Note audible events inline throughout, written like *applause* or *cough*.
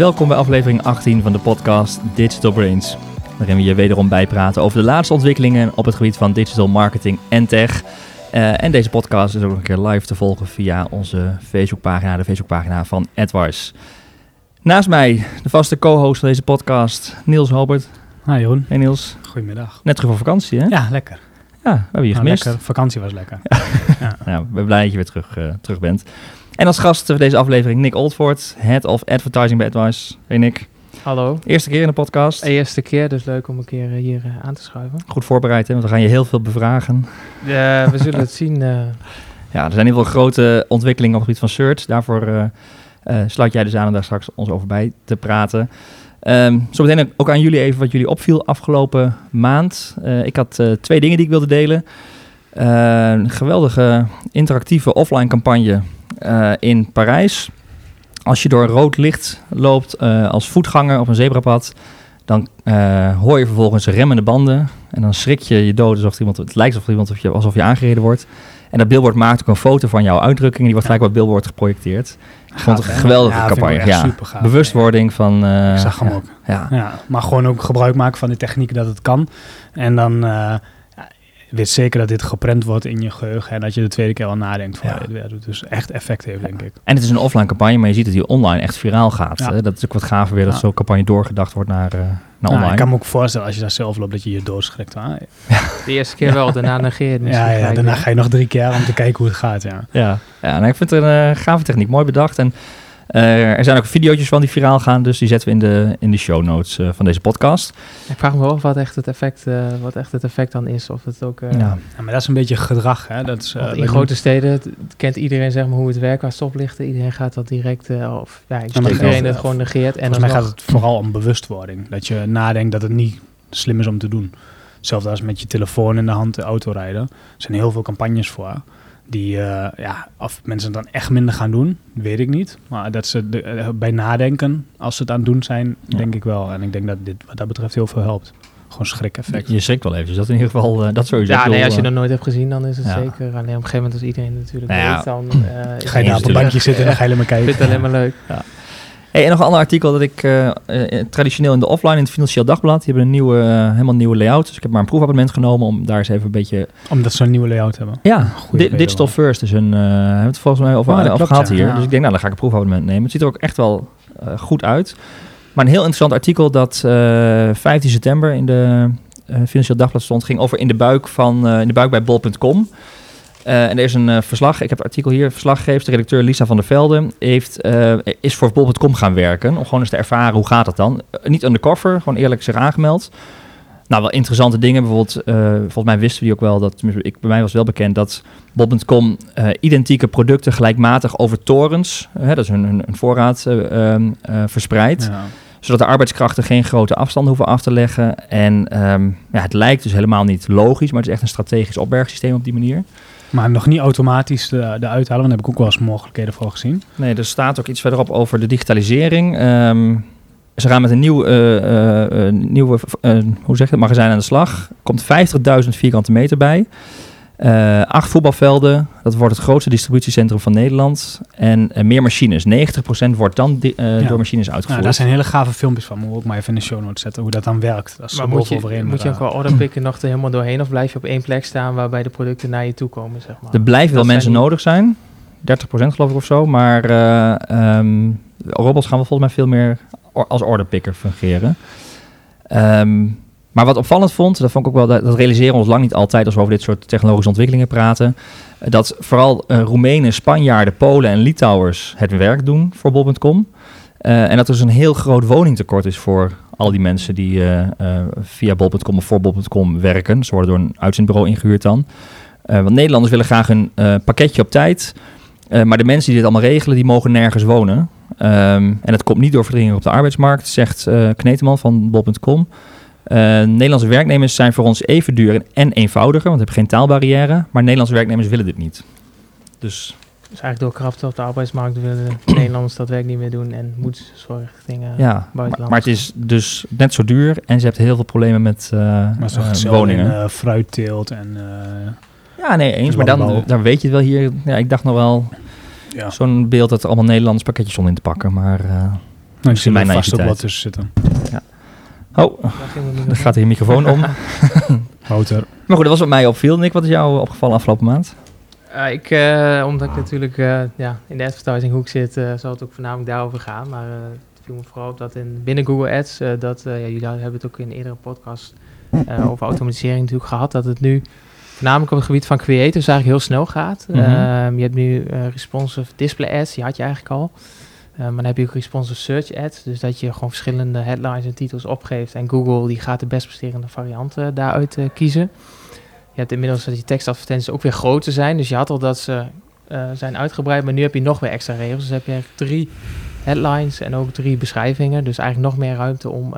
Welkom bij aflevering 18 van de podcast Digital Brains. Waarin we je wederom bijpraten over de laatste ontwikkelingen op het gebied van digital marketing en tech. Uh, en deze podcast is ook nog een keer live te volgen via onze Facebookpagina, de Facebookpagina van AdWise. Naast mij, de vaste co-host van deze podcast, Niels Hobert. Hi Jeroen. Hey Niels. Goedemiddag. Net terug van vakantie hè? Ja, lekker. Ja, we hebben je Nou, gemist. lekker. Vakantie was lekker. *laughs* Ja. Nou, we zijn blij dat je weer terug, eh, terug bent. En als gast voor deze aflevering Nick Oldford, Head of Advertising bij AdWise. Hey Nick, Hallo. eerste keer in de podcast. Eerste keer, dus leuk om een keer eh, hier eh, aan te schuiven. Goed voorbereid hè, want we gaan je heel veel bevragen. Eh, we zullen het zien. eh. *laughs* Ja, er zijn ieder geval grote ontwikkelingen op het gebied van search. Daarvoor sluit jij dus aan om daar straks ons over bij te praten. Ehm zometeen ook aan jullie even wat jullie opviel afgelopen maand. Ik had twee dingen die ik wilde delen. Een geweldige interactieve offline campagne eh, in Parijs. Als je door rood licht loopt eh, als voetganger op een zebrapad, dan eh, hoor je vervolgens remmende banden. En dan schrik je je dood alsof iemand, het lijkt alsof, iemand, of je, alsof je aangereden wordt. En dat billboard maakt ook een foto van jouw uitdrukking. Die wordt gelijk op het billboard geprojecteerd. Ik vond het een geweldige Ja, campagne. Ja, gaaf. bewustwording van... Ik zag hem ja, ook. Ja. Maar gewoon ook gebruik maken van de techniek dat het kan. En dan weet zeker dat dit geprent wordt in je geheugen. En dat je de tweede keer al nadenkt van Ja. ja. Dus echt effect heeft, denk ik. En het is een offline campagne, maar je ziet dat die online echt viraal gaat. Ja. hè. Dat is ook wat gaver weer, dat Ja. zo'n campagne doorgedacht wordt naar, eh, naar Nou, online. ik kan me ook voorstellen als je daar zelf loopt dat je je doodschrikt. Ah, *laughs* de eerste keer wel, daarna negeer je het misschien ja, ja, daarna ga je nog drie keer om te kijken hoe het gaat. Ja. Ja, ja nou, ik vind het een eh, gave techniek. Mooi bedacht. En eh, er zijn ook video's van die viraal gaan, dus die zetten we in de, in de show notes eh, van deze podcast. Ik vraag me wel af wat echt het effect, eh, wat echt het effect dan is. Of het ook, eh, ja. Ja, maar dat is een beetje gedrag. Hè? Dat is, eh, in grote steden het- kent iedereen zeg maar, hoe het werkt qua stoplichten. Iedereen gaat dat direct, eh, of ja, iedereen dat- het gewoon negeert. En Volgens mij nog- gaat het vooral om bewustwording. Dat je nadenkt dat het niet slim is om te doen. Hetzelfde als met je telefoon in de hand de auto rijden. Er zijn heel veel campagnes voor. Die, eh, ja, of mensen het dan echt minder gaan doen, weet ik niet. Maar dat ze de- eh, bij nadenken, als ze het aan het doen zijn, Ja. denk ik wel. En ik denk dat dit wat dat betreft heel veel helpt. Gewoon schrik-effect. Je schrikt wel even, dus dat in ieder geval, eh, dat sowieso. ja, Ik nee, als je dat nooit hebt gezien, dan is het Ja. zeker. Alleen op een gegeven moment als iedereen natuurlijk Nou ja, weet, dan... eh, Ga je het daar op een bankje zitten en dan ga je alleen maar *laughs* Ik kijken. vind het alleen maar leuk. Hey, en nog een ander artikel dat ik eh, eh, traditioneel in de offline in het Financieel Dagblad. Die hebben een nieuwe, eh, helemaal nieuwe layout. Dus ik heb maar een proefabonnement genomen om daar eens even een beetje... Omdat ze een nieuwe layout hebben. Ja, Goeie di- reden Digital wel. First is een... eh hebben het volgens mij over, Oh, gehad ja. hier. Ja. Dus ik denk, nou dan ga ik een proefabonnement nemen. Het ziet er ook echt wel eh, goed uit. Maar een heel interessant artikel dat eh 15 september in de eh, Financieel Dagblad stond. Ging over in de buik, van, eh, in de buik bij bol.com. Eh, en er is een eh, verslag, ik heb het artikel hier, verslaggever, de redacteur Lisa van der Velde, heeft, eh, is voor bol.com gaan werken. Om gewoon eens te ervaren, hoe gaat dat dan? Niet undercover, gewoon eerlijk zich aangemeld. Nou, wel interessante dingen. Bijvoorbeeld, volgens mij wisten we ook wel, dat, ik, bij mij was wel bekend, dat bol.com identieke producten gelijkmatig over torens, dat is een voorraad, eh, ehm, eh, verspreidt Ja. zodat de arbeidskrachten geen grote afstanden hoeven af te leggen. En ehm, ja, het lijkt dus helemaal niet logisch, maar het is echt een strategisch opbergsysteem op die manier. Maar nog niet automatisch de, de uithalen, want daar heb ik ook wel eens mogelijkheden voor gezien. Nee, er staat ook iets verderop over de digitalisering. Ehm, ze gaan met een nieuw, eh, eh, eh, nieuwe hoe zeg je het, magazijn aan de slag. Komt 50.000 vierkante meter bij. Eh, acht voetbalvelden. Dat wordt het grootste distributiecentrum van Nederland. En eh, meer machines. 90% wordt dan di- eh, Ja. door machines Nou, uitgevoerd. daar zijn hele gave filmpjes van. Moet ik ook maar even in de show notes zetten hoe dat dan werkt. Dat is Maar moet je, overeen. moet je ook wel order *clears throat* picken nog er helemaal doorheen? Of blijf je op één plek staan waarbij de producten naar je toe komen, zeg maar? Er blijven wel mensen die- nodig zijn. 30% geloof ik of zo. Maar eh, ehm, robots gaan wel volgens mij veel meer or- als orderpicker fungeren. Ehm, maar wat opvallend vond, dat vond ik ook wel, dat, realiseren we ons lang niet altijd als we over dit soort technologische ontwikkelingen praten. Dat vooral eh, Roemenen, Spanjaarden, Polen en Litouwers het werk doen voor bol.com. Eh, en dat er dus een heel groot woningtekort is voor al die mensen die eh, via bol.com of voor bol.com werken. Ze worden door een uitzendbureau ingehuurd dan. Want Nederlanders willen graag een pakketje op tijd. Maar de mensen die dit allemaal regelen, die mogen nergens wonen. Ehm, en dat komt niet door verdringing op de arbeidsmarkt, zegt Kneteman van bol.com. Eh, Nederlandse werknemers zijn voor ons even duur en- en eenvoudiger, want we hebben geen taalbarrière. Maar Nederlandse werknemers willen dit niet. Dus Dus eigenlijk door krapte op de arbeidsmarkt willen de *clears throat* Nederlanders dat werk niet meer doen en moet zorgdingen. ja, maar, het is dus net zo duur en ze hebben heel veel problemen met eh, Maar eh, woningen. in, eh, fruitteelt en... eh, ja, nee, eens. Maar dan, weet je het wel hier. Ja, ik dacht nog wel ja. zo'n beeld dat er allemaal Nederlands pakketjes stonden in te pakken. Maar eh, Nou, ik zie mijn vast naïviteit. wat tussen zitten. Oh, er meer gaat hier een microfoon om. *laughs* Motor. Maar goed, dat was wat mij opviel. Nick, wat is jou opgevallen afgelopen maand? Eh, ik, eh, omdat ik natuurlijk eh, ja, in de advertising hoek zit, eh, zal het ook voornamelijk daarover gaan. Maar eh, het viel me vooral op dat in, binnen Google Ads, eh, dat, eh, ja, jullie hebben het ook in een eerdere podcast eh, *laughs* over automatisering natuurlijk gehad, dat het nu voornamelijk op het gebied van creators eigenlijk heel snel gaat. Mhm. Ehm, je hebt nu eh, responsive display ads, die had je eigenlijk al. Eh, maar dan heb je ook responsive search ads, dus dat je gewoon verschillende headlines en titels opgeeft en Google die gaat de best presterende variant eh, daaruit eh, kiezen. Je hebt inmiddels dat die tekstadvertenties ook weer groter zijn. Dus je had al dat ze zijn uitgebreid, maar nu heb je nog weer extra regels. Dus heb je eigenlijk drie headlines en ook drie beschrijvingen. Dus eigenlijk nog meer ruimte om,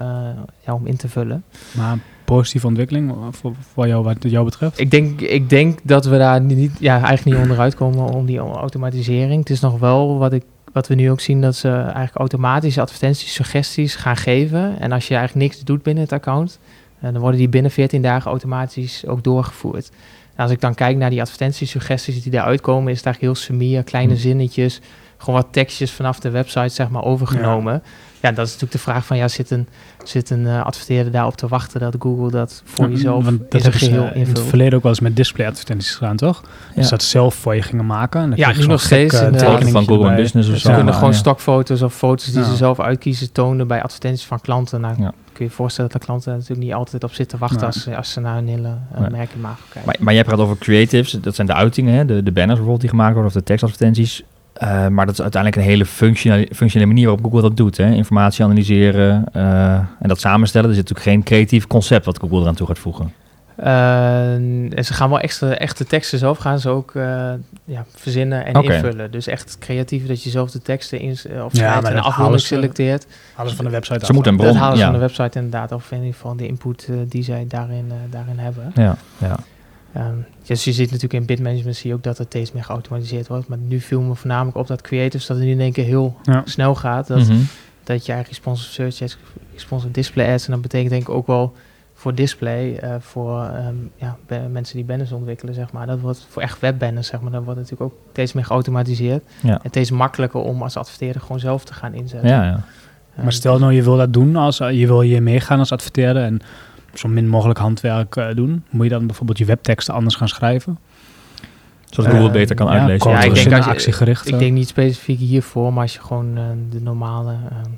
ja, om in te vullen. Maar positieve ontwikkeling voor, voor jou, wat jou betreft? Ik denk, ik denk dat we daar niet, ja, eigenlijk niet onderuit komen om die automatisering. Het is nog wel wat, ik, wat we nu ook zien, dat ze eigenlijk automatische advertenties, suggesties gaan geven. En als je eigenlijk niks doet binnen het account, eh, dan worden die binnen 14 dagen automatisch ook doorgevoerd. En als ik dan kijk naar die advertentiesuggesties die daaruit komen, is het eigenlijk heel sumier, kleine Hmm. zinnetjes, gewoon wat tekstjes vanaf de website zeg maar overgenomen. Ja, dat is natuurlijk de vraag van, ja, zit een, zit een eh, adverteerder daarop te wachten dat Google dat voor Ja, jezelf want in dat ze geheel in het invult? verleden ook wel eens met display advertenties gedaan, toch? Dus dat zelf voor je gingen maken. En dan Ja, je nu nog steeds, eh, inderdaad. Foto van Google erbij. Business of Dus zo. ze kunnen Ja, gewoon ja. stokfoto's of foto's die Ja. ze zelf uitkiezen tonen bij advertenties van klanten. Nou, Ja. kun je je voorstellen dat de klanten natuurlijk niet altijd op zitten wachten Nee. als, ze- als ze naar een hele uh, Nee. merkimago kijken. Maar, maar jij praat over creatives, dat zijn de uitingen, hè? De, de banners bijvoorbeeld die gemaakt worden of de tekstadvertenties. Eh, maar dat is uiteindelijk een hele functionele, functionele manier waarop Google dat doet. Hè? Informatie analyseren eh, en dat samenstellen. Er zit natuurlijk geen creatief concept wat Google eraan toe gaat voegen. Eh, en ze gaan wel extra, echte teksten zelf gaan ze ook eh, ja, verzinnen en Oké. invullen. Dus echt creatief dat je zelf de teksten in, of Ja, en de afbeelding selecteert. Alles van de website Ze af. moeten een bron, dat halen ze ja. van de website inderdaad, of in ieder geval de input die zij daarin, daarin hebben. Ja, ja. Ehm, dus je ziet natuurlijk in bitmanagement zie je ook dat het steeds meer geautomatiseerd wordt. Maar nu viel me voornamelijk op dat creators dat het nu in één keer heel Ja. snel gaat. Dat, Mhm. dat je eigenlijk responsive search ads, responsive display ads. En dat betekent denk ik ook wel voor display, eh, voor ehm, ja, mensen die banners ontwikkelen, zeg maar. Dat wordt voor echt webbanners, zeg maar. Dat wordt natuurlijk ook steeds meer geautomatiseerd. Ja. En steeds makkelijker om als adverteerder gewoon zelf te gaan inzetten. Ja, ja. Ehm, Maar stel nou, je wil dat doen, als, je wil hier meegaan als adverteerder en zo min mogelijk handwerk eh, doen. Moet je dan bijvoorbeeld je webteksten anders gaan schrijven? Zodat Google Eh, het beter kan ja, uitlezen. Ja, ik denk als je- actiegericht. Ik denk niet specifiek hiervoor, maar als je gewoon eh, de normale, ehm,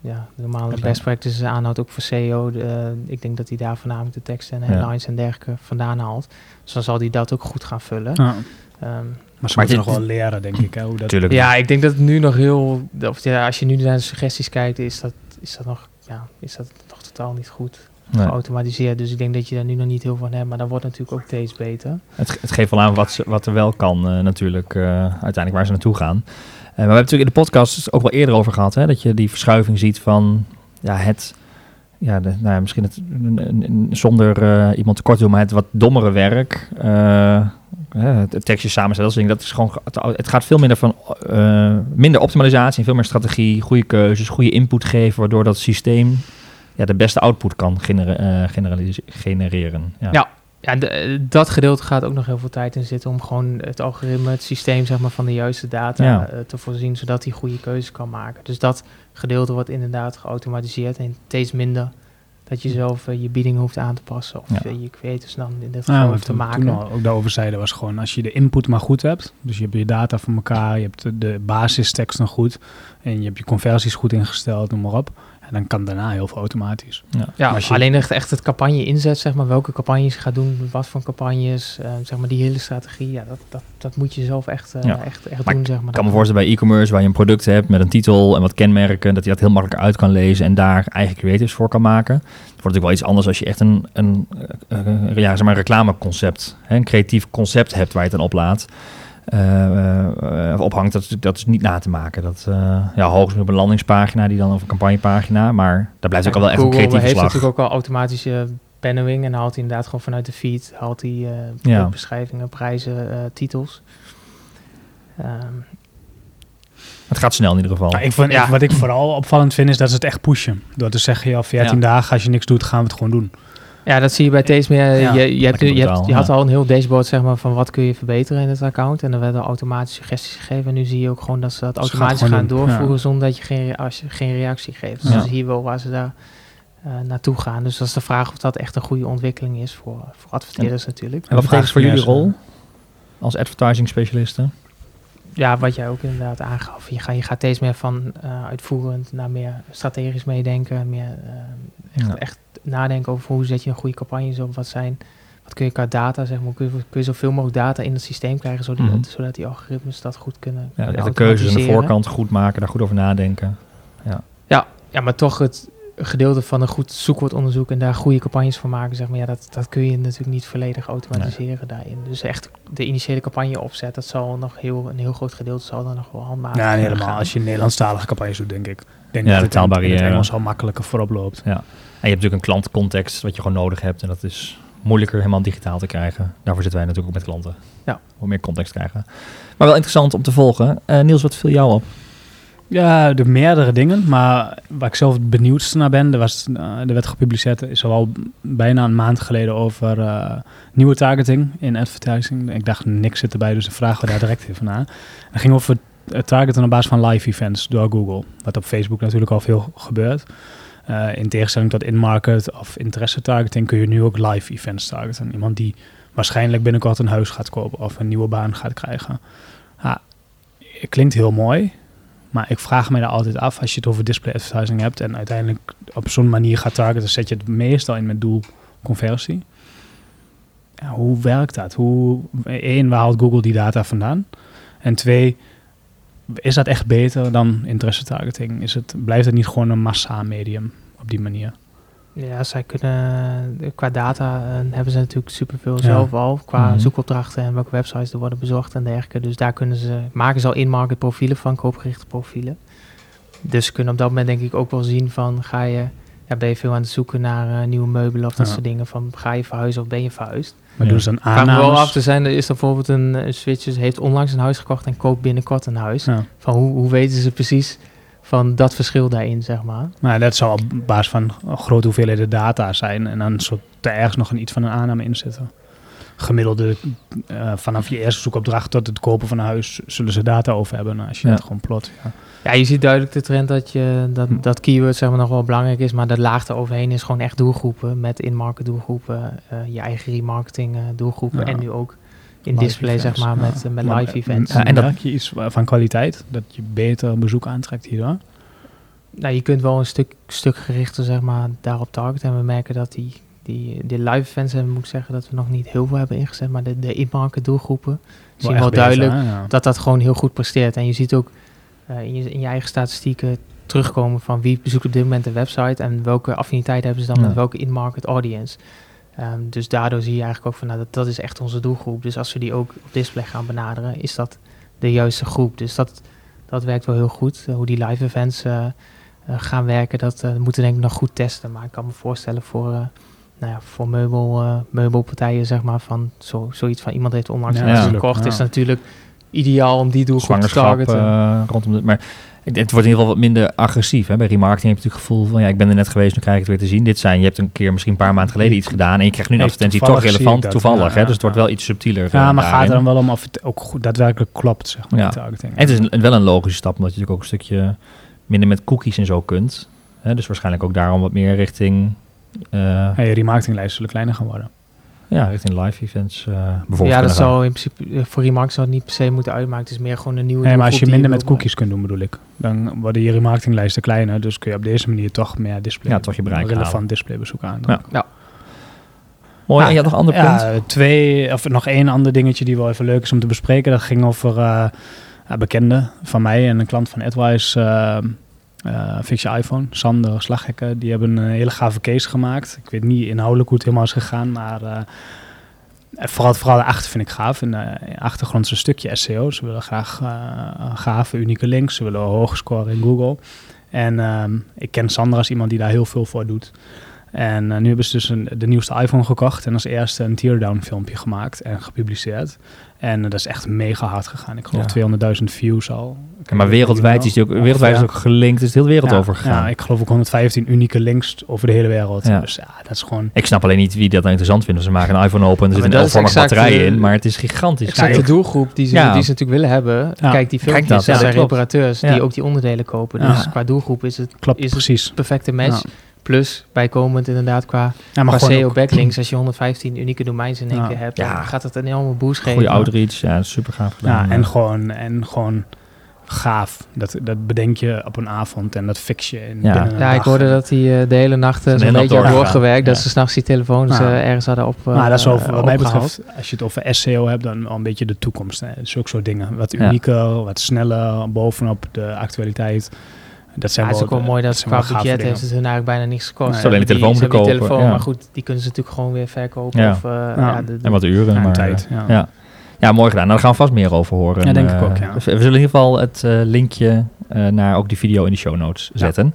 ja, de normale best practices aanhoudt, ook voor SEO. de, eh, ik denk dat hij daar voornamelijk de teksten en Ja. headlines en dergelijke vandaan haalt. Dus dan zal hij dat ook goed gaan vullen. Ja, Ehm, maar ze Maar moeten nog wel leren, denk ik. Hè, hoe dat, ja, ik denk dat het nu nog heel, of ja, als je nu naar de suggesties kijkt, is dat, is dat nog, ja, is dat nog totaal niet goed Nee. geautomatiseerd. Dus ik denk dat je daar nu nog niet heel veel van hebt, maar dat wordt natuurlijk ook steeds beter. Het, het geeft wel aan wat, ze, wat er wel kan eh, natuurlijk, eh, uiteindelijk waar ze naartoe gaan. Eh, maar we hebben natuurlijk in de podcast ook wel eerder over gehad, hè, dat je die verschuiving ziet van ja, het, ja, de, nou ja, misschien het, zonder iemand tekort te doen, maar het wat dommere werk, het tekstje samenstellen, dat soort dingen, dat is gewoon, het- gaat veel minder van, minder optimalisatie en veel meer strategie, goede keuzes, goede input geven, waardoor dat systeem ja, de beste output kan genere- eh, genereren. Ja. Ja. Ja, de- dat gedeelte gaat ook nog heel veel tijd in zitten om gewoon het algoritme, het systeem zeg maar, van de juiste data Ja. eh, te voorzien, zodat hij goede keuzes kan maken. Dus dat gedeelte wordt inderdaad geautomatiseerd en steeds minder dat je zelf eh, je bieding hoeft aan te passen of Ja. je creators dan in dit geval hoeft te maken. toen al ook daarover zeiden was gewoon als je de input maar goed hebt. Dus je hebt je data van elkaar, je hebt de, de basistekst nog goed. En je hebt je conversies goed ingesteld, noem maar op. En dan kan daarna heel veel automatisch. Ja. Je- alleen echt, echt het campagne inzet, zeg maar, welke campagnes je gaat doen, wat voor campagnes, eh, zeg maar, die hele strategie, ja, dat, dat, dat moet je zelf echt, eh, Ja. echt, echt Maar doen, zeg maar. Ik kan me voorstellen bij e-commerce, waar je een product hebt met een titel en wat kenmerken, dat je dat heel makkelijk uit kan lezen en daar eigen creatives voor kan maken. Het wordt natuurlijk wel iets anders als je echt een, een, eh, eh, ja, zeg maar een reclameconcept, hè, een creatief concept hebt waar je het dan oplaat. Eh, eh, ophangt, dat is, dat is niet na te maken. Dat, eh ja, hoogstens op een landingspagina, die dan of een campagnepagina, maar daar blijft ook al wel echt een Google creatieve heeft slag. natuurlijk ook al automatische bannering en haalt hij inderdaad gewoon vanuit de feed, haalt hij eh, Ja. beschrijvingen, prijzen, eh, titels. Ehm, Het gaat snel in ieder geval. Maar ik vind, Ja. ik- wat ik vooral opvallend vind is dat ze het echt pushen. Door te zeggen, ja, 14 Ja. dagen als je niks doet, gaan we het gewoon doen. Ja, dat zie je bij steeds meer. Ja, je, je, hebt, je, je had al een heel dashboard zeg maar, van wat kun je verbeteren in het account. En dan werden automatisch suggesties gegeven. En nu zie je ook gewoon dat ze dat Ze gaan automatisch gaan doen, doorvoeren ja. zonder dat je geen, als je geen reactie geeft. Dus Ja. dan zie je wel waar ze daar eh, naartoe gaan. Dus dat is de vraag of dat echt een goede ontwikkeling is voor, voor adverteerders natuurlijk. En wat betekent voor jullie rol als advertising specialisten? Ja, wat jij ook inderdaad aangaf. Je, gaat je gaat steeds meer van eh, uitvoerend naar meer strategisch meedenken. Meer eh, echt, Ja. echt nadenken over hoe zet je een goede campagnes op. Wat zijn, wat kun je qua data, zeg maar, kun je, kun je zoveel mogelijk data in het systeem krijgen, zodat, Mhm. zodat die algoritmes dat goed kunnen, Ja, de keuzes aan de voorkant goed maken, daar goed over nadenken. Ja, maar toch het gedeelte van een goed zoekwoordonderzoek en daar goede campagnes voor maken, zeg maar, ja, dat, dat kun je natuurlijk niet volledig automatiseren daarin. Dus echt de initiële campagne opzet, dat zal nog heel, een heel groot gedeelte zal dan nog wel handmatig Ja, helemaal. gaan. Als je Nederlandstalige campagnes doet, denk ik. Denk Ja, dat de taalbarrière. het Engels al makkelijker voorop loopt. En je hebt natuurlijk een klantcontext wat je gewoon nodig hebt. En dat is moeilijker helemaal digitaal te krijgen. Daarvoor zitten wij natuurlijk ook met klanten. Ja. Om meer context te krijgen. Maar wel interessant om te volgen. Eh, Niels, wat viel jou op? Ja, de meerdere dingen. Maar waar ik zelf het benieuwdste naar ben, er, was, eh, er werd gepubliceerd, is al bijna een maand geleden over eh, nieuwe targeting in advertising. Ik dacht, niks zit erbij, dus dan vragen we daar direct even naar. Het ging over het targeten op basis van live events door Google. Wat op Facebook natuurlijk al veel gebeurt. Eh, in tegenstelling tot in-market of interesse targeting kun je nu ook live events targeten. Iemand die waarschijnlijk binnenkort een huis gaat kopen of een nieuwe baan gaat krijgen. Ja, klinkt heel mooi, maar ik vraag me daar altijd af als je het over display advertising hebt en uiteindelijk op zo'n manier gaat targeten, zet je het meestal in met doel conversie. Hoe werkt dat? Hoe, één, waar haalt Google die data vandaan? En twee, is dat echt beter dan interesse targeting? Is het, blijft het niet gewoon een massa medium op die manier? Ja, zij kunnen eh, qua data eh, hebben ze natuurlijk superveel Ja. zelf al. Qua Mhm. zoekopdrachten en welke websites er worden bezocht en dergelijke. Dus daar kunnen ze, maken ze al in-market profielen van, koopgerichte profielen. Dus ze kunnen op dat moment denk ik ook wel zien van ga je, ja, ben je veel aan het zoeken naar eh, nieuwe meubelen of dat Ja. soort dingen. Van ga je verhuizen of ben je verhuisd? Maar Ja. doen ze een Vraag me wel af te zijn, er is er bijvoorbeeld een, een switcher, heeft onlangs een huis gekocht en koopt binnenkort een huis. Ja. Van hoe, hoe weten ze precies van dat verschil daarin, zeg maar. Maar dat zou op basis van grote hoeveelheden data zijn. En dan soort er ergens nog een, iets van een aanname in zitten. Gemiddelde, eh, vanaf je eerste zoekopdracht tot het kopen van een huis, zullen ze data over hebben. Nou, als je Ja. dat gewoon plot. Ja. Ja, je ziet duidelijk de trend dat, je, dat, Hm. dat keyword zeg maar, nog wel belangrijk is, maar de laag eroverheen is gewoon echt doelgroepen met in-market doelgroepen, eh, je eigen remarketing eh, doelgroepen Ja. en nu ook in Live display zeg maar ja. met, met live events. En, merk je iets van kwaliteit? Dat je beter bezoek aantrekt hierdoor? Nou, je kunt wel een stuk, stuk gerichter zeg maar daarop targeten en we merken dat die, die, die live events, en moet ik zeggen dat we nog niet heel veel hebben ingezet, maar de, de in-market doelgroepen zien wel duidelijk? Ja. dat dat gewoon heel goed presteert. En je ziet ook eh, in, je, in je eigen statistieken terugkomen van wie bezoekt op dit moment de website en welke affiniteit hebben ze dan Ja. met welke in-market audience. Ehm, dus daardoor zie je eigenlijk ook van nou, dat, dat is echt onze doelgroep. Dus als we die ook op display gaan benaderen, is dat de juiste groep. Dus dat, dat werkt wel heel goed. Eh, hoe die live events eh, eh, gaan werken, dat moeten we denk ik nog goed testen. Maar ik kan me voorstellen voor, nou ja, voor meubel, meubelpartijen, zeg maar, van zo, zoiets van iemand heeft onlangs Ja, gekocht, is natuurlijk ideaal om die doelgroep te targeten. rondom. Maar het het wordt in ieder geval wat minder agressief. Hè? Bij remarketing heb je natuurlijk het gevoel van... ja, ik ben er net geweest, nu krijg ik het weer te zien. Dit zijn, je hebt een keer misschien een paar maanden geleden iets gedaan... en je krijgt nu een advertentie toch relevant, dat, toevallig. ja, hè? Dus het wordt wel iets subtieler. Ja, eh, maar gaat er dan wel om of het ook goed, daadwerkelijk klopt, zeg maar, Ja. targeting. En het is een- wel een logische stap, omdat je natuurlijk ook een stukje minder met cookies en zo kunt. Hè? Dus waarschijnlijk ook daarom wat meer richting... eh, Ja, je remarketinglijst zullen kleiner gaan worden. Ja, richting live events eh, bijvoorbeeld. ja, dat zou in principe eh, voor Remark zou het niet per se moeten uitmaken. Het is meer gewoon een nieuwe Nee, maar als je minder met cookies kunt doen, bedoel ik. Dan worden je remarketinglijsten kleiner. Dus kun je op deze manier toch meer display, Ja, toch je bereik relevant halen. displaybezoek aan. Ja. Mooi, Ah, en je had nog een ander punt? Ja, twee, of nog één ander dingetje die wel even leuk is om te bespreken. Dat ging over eh een bekende van mij en een klant van AdWise, eh, Fix Je iPhone, Sander Slaghekken. Die hebben een hele gave case gemaakt. Ik weet niet inhoudelijk hoe het helemaal is gegaan, maar eh, vooral, vooral daarachter vind ik gaaf. In de achtergrond is een stukje SEO. Ze willen graag eh, gave, unieke links. Ze willen hoog scoren in Google. En ehm, ik ken Sander als iemand die daar heel veel voor doet. En nu hebben ze dus een, de nieuwste iPhone gekocht en als eerste een teardown filmpje gemaakt en gepubliceerd. En eh, dat is echt mega hard gegaan. Ik geloof 200.000 views al. Ja, maar wereldwijd is die ook, wereldwijd is het ook gelinkt, is heel de wereld ja, over gegaan. Ja, ik geloof ook 115 unieke links over de hele wereld. Ja. Dus ja, dat is gewoon... Ik snap alleen niet wie dat nou interessant vindt. Ze maken een iPhone open en er zit een dat is L-vormig exact, batterij in, maar het is gigantisch. Exact de doelgroep die ze, Ja. die ze natuurlijk willen hebben. Ja. Kijk, die Kijk filmpjes dat, ja, dat zijn reparateurs Ja. die ook die onderdelen kopen. Ja. Dus qua doelgroep is het Klopt, is het precies. perfecte match. Plus bijkomend inderdaad qua, Ja, qua maar SEO ook- backlinks. Als je 115 unieke domeins in één Ja. keer hebt, Ja. dan gaat het een enorme boost geven. Goede outreach, ja, dat super gaaf gedaan. Ja, en gewoon, en gewoon gaaf. Dat, dat bedenk je op een avond en dat fix je in Ja. Ja, ik hoorde dat hij eh, de hele nacht eh, Een zo'n beetje had doorgewerkt. Dat ze s'nachts die telefoons Ja. eh, ergens hadden op eh, Maar dat is over, wat mij betreft, als je het over SEO hebt, dan wel een beetje de toekomst. Hè. Zulke soort dingen. Wat Ja. unieker, wat sneller, bovenop de actualiteit. Dat zijn Ja, het is ook wel mooi dat ze qua budget dingen. heeft het hun eigenlijk bijna niks gekost. Nee. Ze Alleen hebben de telefoon die- telefoon, kopen, ja. maar goed, die kunnen ze natuurlijk gewoon weer verkopen. Ja. Of, eh, Ja. ja, de- En wat uren. En maar, tijd. Ja. Ja. ja, mooi gedaan. Nou, daar gaan we vast meer over horen. Ja, denk ik Eh, ook, ja. We zullen in ieder geval het eh, linkje eh, naar ook die video in de show notes zetten.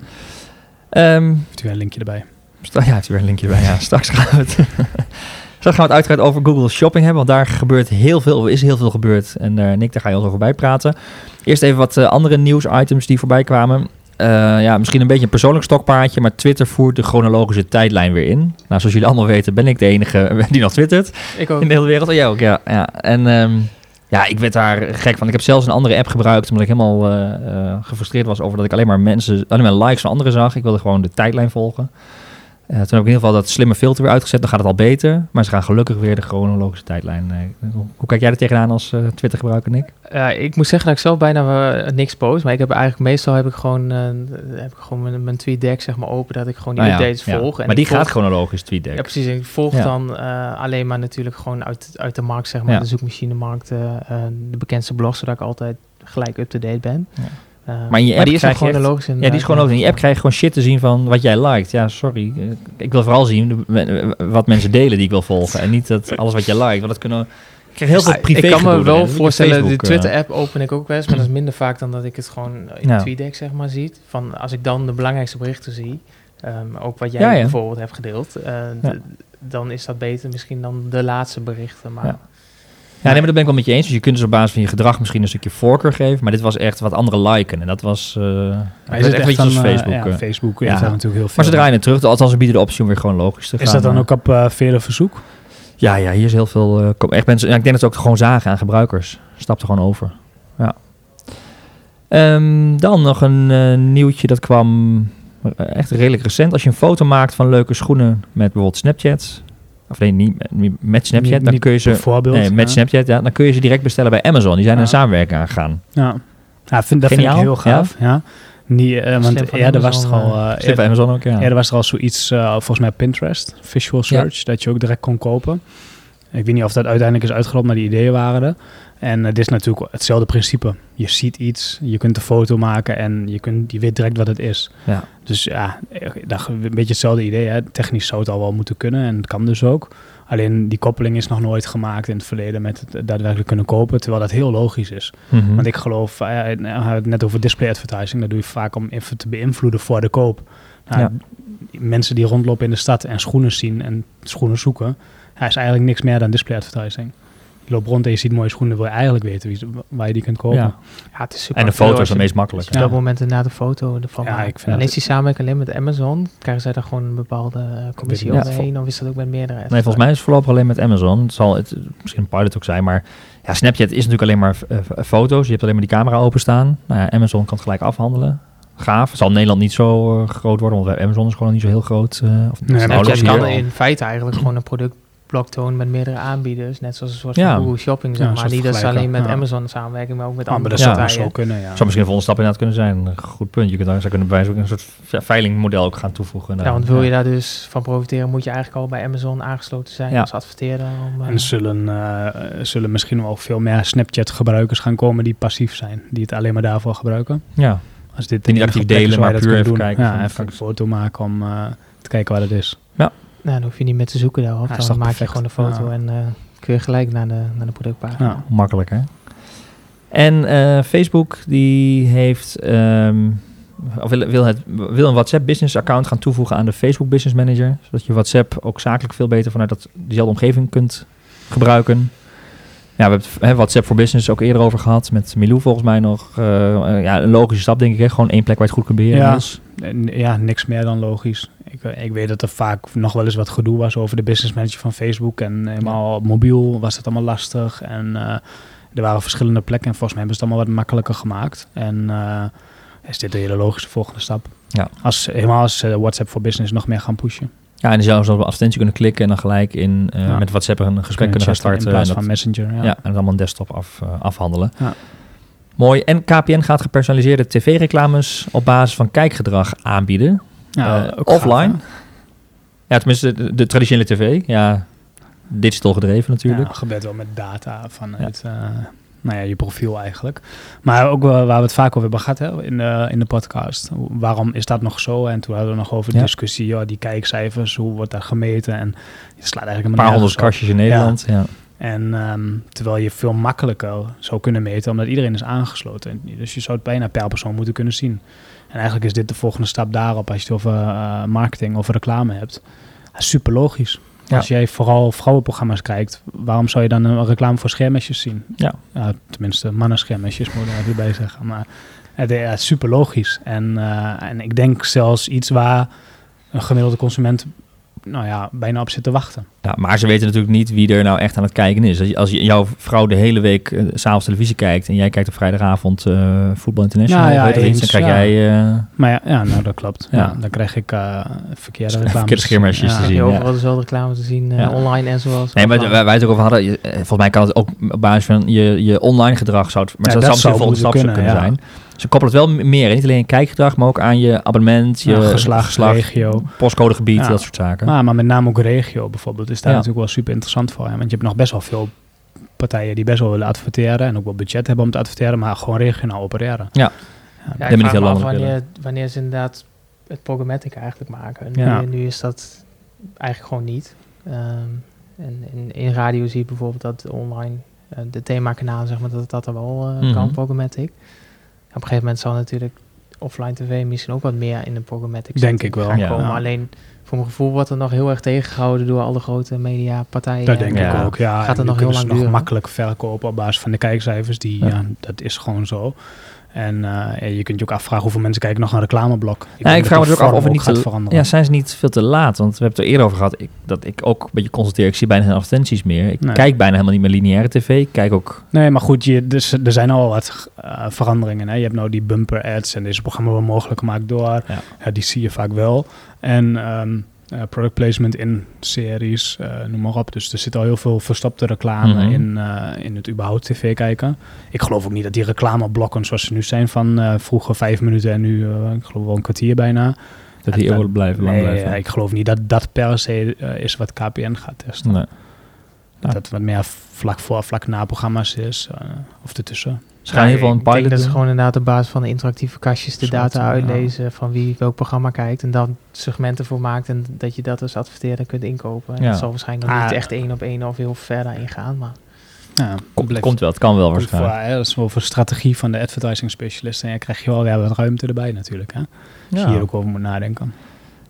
Ehm, Heeft u een linkje erbij? Ja, heeft u weer een linkje bij. Ja, straks gaan we het. *laughs* straks gaan we het uitgebreid over Google Shopping hebben, want daar gebeurt heel veel, of is heel veel gebeurd. En eh, Nick, daar ga je ons over bijpraten. Eerst even wat eh, andere nieuwsitems die voorbij kwamen. Eh, ja, misschien een beetje een persoonlijk stokpaardje, maar Twitter voert de chronologische tijdlijn weer in. Nou, zoals jullie allemaal weten, ben ik de enige *laughs* die nog twittert Ik ook. in de hele wereld. Oh, jij ook, ja. ja. En ehm, ja, ik werd daar gek van. Ik heb zelfs een andere app gebruikt, omdat ik helemaal eh, eh, gefrustreerd was over dat ik alleen maar mensen, alleen maar likes van anderen zag. Ik wilde gewoon de tijdlijn volgen. Eh, toen heb ik in ieder geval dat slimme filter weer uitgezet. Dan gaat het al beter. Maar ze gaan gelukkig weer de chronologische tijdlijn. eh, hoe, kijk jij er tegenaan als eh, Twitter gebruiker, Nick? Ik moet zeggen dat ik zelf bijna eh, niks post. Maar ik heb eigenlijk meestal heb ik gewoon, eh, heb ik gewoon mijn, mijn tweet deck zeg maar open. Dat ik gewoon die Nou ja, updates ja. volg. En Maar die volg- gaat chronologisch, TweetDeck. Ja, precies. En ik volg dan eh, alleen maar natuurlijk gewoon uit, uit de markt, zeg maar. De zoekmachinemarkt, eh, eh, de bekendste blogs, zodat ik altijd gelijk up-to-date ben. Eh, Maar in je app die is krijg ook je echt-. Ja, die is gewoon ook. In je app krijg je gewoon shit te zien van wat jij liked. Ja, sorry. Eh, Ik wil vooral zien wat mensen delen die ik wil volgen. En niet dat alles wat je liked. Want dat kunnen... Ik krijg heel veel privé ik kan me wel voorstellen, de eh, Twitter-app open ik ook wel eens, maar dat is minder vaak dan dat ik het gewoon in de TweetDeck zeg maar ziet. Van als ik dan de belangrijkste berichten zie, ehm, ook wat jij Ja, ja. bijvoorbeeld hebt gedeeld, Ja. dan is dat beter misschien dan de laatste berichten. Maar Ja. Nee, maar dat ben ik wel met je eens. Dus je kunt dus op basis van je gedrag misschien een stukje voorkeur geven. Maar dit was echt wat andere liken. En dat was... eh Maar dat is het echt echt dan, als eh, Facebook. ja, eh. Facebook Ja. heeft daar natuurlijk heel veel. maar ze draaien het terug. Althans, ze bieden de optie om weer gewoon logisch te gaan. Is dat dan eh. ook op uh, vele verzoek? Ja, ja, hier is heel veel... eh, echt mensen, ja, ik denk dat ze ook gewoon zagen aan gebruikers. Stapten gewoon over. Ja. Ehm, dan nog een eh, nieuwtje dat kwam eh, echt redelijk recent. Als je een foto maakt van leuke schoenen met bijvoorbeeld Snapchat... Of nee, niet niet met Snapchat. Niet- dan niet kun je ze... Bijvoorbeeld. Nee, met ja. Snapchat, ja. Dan kun je ze direct bestellen bij Amazon. Die zijn Ja. een samenwerking aangegaan. Ja, ja vind, dat vind ik heel gaaf. Ja. Niet, eh, want van eerder was er al... eh, bij Amazon ook, ja. Eerder was er al zoiets, eh, volgens mij Pinterest, visual search, dat je ook direct kon kopen. Ik weet niet of dat uiteindelijk is uitgerold, maar die ideeën waren er. En het is natuurlijk hetzelfde principe. Je ziet iets, je kunt een foto maken en je, kunt, je weet direct wat het is. Ja. Dus ja, eh, een beetje hetzelfde idee. Hè. Technisch zou het al wel moeten kunnen en het kan dus ook. Alleen die koppeling is nog nooit gemaakt in het verleden met het daadwerkelijk kunnen kopen, terwijl dat heel logisch is. Mhm. Want ik geloof, eh, het net over display advertising, dat doe je vaak om even te beïnvloeden voor de koop. Nou, Ja. Mensen die rondlopen in de stad en schoenen zien en schoenen zoeken, ja, is eigenlijk niks meer dan display advertising. Je loopt rond en je ziet mooie schoenen, wil je eigenlijk weten wie, ze- waar je die kunt kopen. Ja. ja, het is super En de foto is het meest makkelijk. Op dat moment inderdaad een foto ervan Ja, ik vind en is die samenwerking alleen met Amazon, krijgen zij daar gewoon een bepaalde eh, commissie Ja. overheen? Of is dat ook met meerdere Nee, volgens mij is het voorlopig alleen met Amazon. Het zal het, misschien een pilot ook zijn, maar ja, Snapchat is natuurlijk alleen maar eh, f- foto's. Je hebt alleen maar die camera openstaan. Nou ja, Amazon kan het gelijk afhandelen. Gaaf. Het zal Nederland niet zo eh, groot worden, want Amazon is gewoon niet zo heel groot. eh, of Nee, Snapchat kan in feite eigenlijk gewoon een productblok met meerdere aanbieders. Net zoals een soort Ja. van Google Shopping, zeg Ja, maar. Niet dat ze alleen met ja. Amazon samenwerken, maar ook met Ah, maar andere dat zou partijen. zo kunnen, ja. Zou misschien een volgende stap inderdaad kunnen zijn. Een goed punt. Je kunt daar, zou kunnen bij een soort ve- veilingmodel ook gaan toevoegen. Ja, want wil je daar dus van profiteren, moet je eigenlijk al bij Amazon aangesloten zijn Ja. als adverteerder. Om, eh, En zullen, eh, zullen misschien wel veel meer Snapchat-gebruikers gaan komen die passief zijn, die het alleen maar daarvoor gebruiken. Ja, Als dit niet actief delen, waar maar puur even doen. kijken Ja, van- even een foto maken om eh, te kijken wat het is. Nou, dan hoef je niet meer te zoeken daarop. Ja, is dan maak je gewoon een foto Ja. en eh, kun je gelijk naar de, naar de productpagina. Ja. makkelijk hè. En eh, Facebook die heeft, ehm, of wil, wil, het, wil een WhatsApp business account gaan toevoegen aan de Facebook Business Manager. Zodat je WhatsApp ook zakelijk veel beter vanuit dat, diezelfde omgeving kunt gebruiken. Ja, we hebben het hè, WhatsApp voor Business ook eerder over gehad. Met Milou volgens mij nog. Eh, ja, een logische stap denk ik. Hè? Gewoon één plek waar je het goed kunt beheren Ja. is. En Ja, niks meer dan logisch. Ik, eh, ik weet dat er vaak nog wel eens wat gedoe was over de business manager van Facebook. En helemaal mobiel was het allemaal lastig. En eh, er waren verschillende plekken. En volgens mij hebben ze het allemaal wat makkelijker gemaakt. En eh, is dit een hele logische volgende stap. Ja. Als, helemaal als WhatsApp voor Business nog meer gaan pushen. Ja, en zelfs op advertentie kunnen klikken en dan gelijk in, Ja. met WhatsApp een gesprek Kunnen kunnen gaan starten. In plaats en van dat- Messenger. ja. Ja. en het allemaal een desktop af, afhandelen. Ja. Mooi. En KPN gaat gepersonaliseerde tv-reclames op basis van kijkgedrag aanbieden. Ja, Eh, gaaf, offline. Ja, tenminste de, de traditionele tv. Ja, digital gedreven natuurlijk. Ja, gebeurt wel met data vanuit eh, nou ja, je profiel eigenlijk. Maar ook waar we het vaak over hebben gehad hè, in, de, in de podcast. Waarom is dat nog zo? En toen hadden we nog over de Ja. discussie, ja, die kijkcijfers, hoe wordt dat gemeten? En je slaat eigenlijk Een paar honderd kastjes in Nederland. Ja. En ehm, terwijl je veel makkelijker zou kunnen meten, omdat iedereen is aangesloten. Dus je zou het bijna per persoon moeten kunnen zien. En eigenlijk is dit de volgende stap daarop als je het over eh, marketing of reclame hebt. Super logisch. Ja. Als jij vooral vrouwenprogramma's kijkt, waarom zou je dan een reclame voor schermesjes zien? Ja. tenminste, mannen-schermesjes moet ik er even bij zeggen. Maar het is ja, super logisch. En, eh, en ik denk zelfs iets waar een gemiddelde consument nou ja, bijna op zit te wachten. Ja, maar ze weten natuurlijk niet wie er nou echt aan het kijken is. Als, je, jouw vrouw de hele week s s'avonds televisie kijkt en jij kijkt op vrijdagavond eh Voetbal International, Ja, ja, weet je iets, dan krijg ja. jij eh, Maar ja, ja nou dat klopt. Ja. Ja. dan krijg ik eh verkeerde *laughs* Verkeerde reclames. schermesjes te zien, je overal dezelfde reclame te zien, eh, Ja. online en zoals. Nee, maar waar wij het ook over hadden, je- volgens mij kan het ook op basis van je, je online gedrag zou het, maar Ja, dat, dat zou zou misschien volgende stap moeten kunnen, kunnen, zijn. Ze koppelen het wel meer, niet alleen kijkgedrag, maar ook aan je abonnement, je Ja, geslacht, regio. postcodegebied, Ja. dat soort zaken. Maar, maar met name ook regio bijvoorbeeld is daar Ja. natuurlijk wel super interessant voor. Hè? Want je hebt nog best wel veel partijen die best wel willen adverteren en ook wel budget hebben om te adverteren, maar gewoon regionaal opereren. Ja. Ja, ik niet vraag heel me af wanneer, wanneer ze inderdaad het programmatic eigenlijk maken. Nu, Ja. nu is dat eigenlijk gewoon niet. Ehm, en in, in radio zie je bijvoorbeeld dat online eh, de themakanalen, zeg maar, dat dat er wel eh, Mhm. kan, programmatic. Een gegeven moment zal natuurlijk offline tv misschien ook wat meer in de programmatic Denk ik wel, gaan ja. komen. Ja. Alleen voor mijn gevoel wordt er nog heel erg tegengehouden door alle grote mediapartijen. Dat denk Ja. ik ook. Ja, Gaat het en nog heel lang nog duren? makkelijk verkopen op basis van de kijkcijfers. Die, Ja. ja. dat is gewoon zo. En eh, je kunt je ook afvragen hoeveel mensen kijken nog een reclameblok. Ik denk vraag me ook af of het niet gaat te, veranderen. ja, zijn ze niet veel te laat? Want we hebben het er eerder over gehad ik, dat ik ook een beetje constateer. Ik zie bijna geen advertenties meer. Ik Nee. kijk bijna helemaal niet meer lineaire tv. Ik kijk ook... Nee, maar goed, je, dus, er zijn al wat eh, veranderingen. Hè? Je hebt nou die bumper ads en deze programma worden mogelijk gemaakt door. Ja. Ja. die zie je vaak wel. En ehm, eh, product placement in series, eh, noem maar op. Dus er zit al heel veel verstopte reclame Mhm. in, eh, in het überhaupt tv kijken. Ik geloof ook niet dat die reclameblokken zoals ze nu zijn van vroeger vijf minuten en nu, ik geloof wel een kwartier bijna. Dat die dat- eeuwen blijven, lang Nee, blijven. ik geloof niet dat dat per se is wat KPN gaat testen. Nee. Ja. Dat het wat meer vlak voor, vlak na programma's is. of ertussen. Ze gaan in ieder geval een ik denk pilot dat ze doen. gewoon inderdaad op basis van de interactieve kastjes de data ja. uitlezen van wie welk programma kijkt en dan segmenten voor maakt en dat je dat als adverteerder kunt inkopen. En Ja. Dat zal waarschijnlijk nog Ah. niet echt één op één of heel ver daarin gaan, maar Ja, Komt, wel, het kan wel voor, waarschijnlijk. hè, dat is wel voor strategie van de advertising specialist. En je krijg je wel weer wat ruimte erbij natuurlijk. Hè? Als je hier ook over moet nadenken.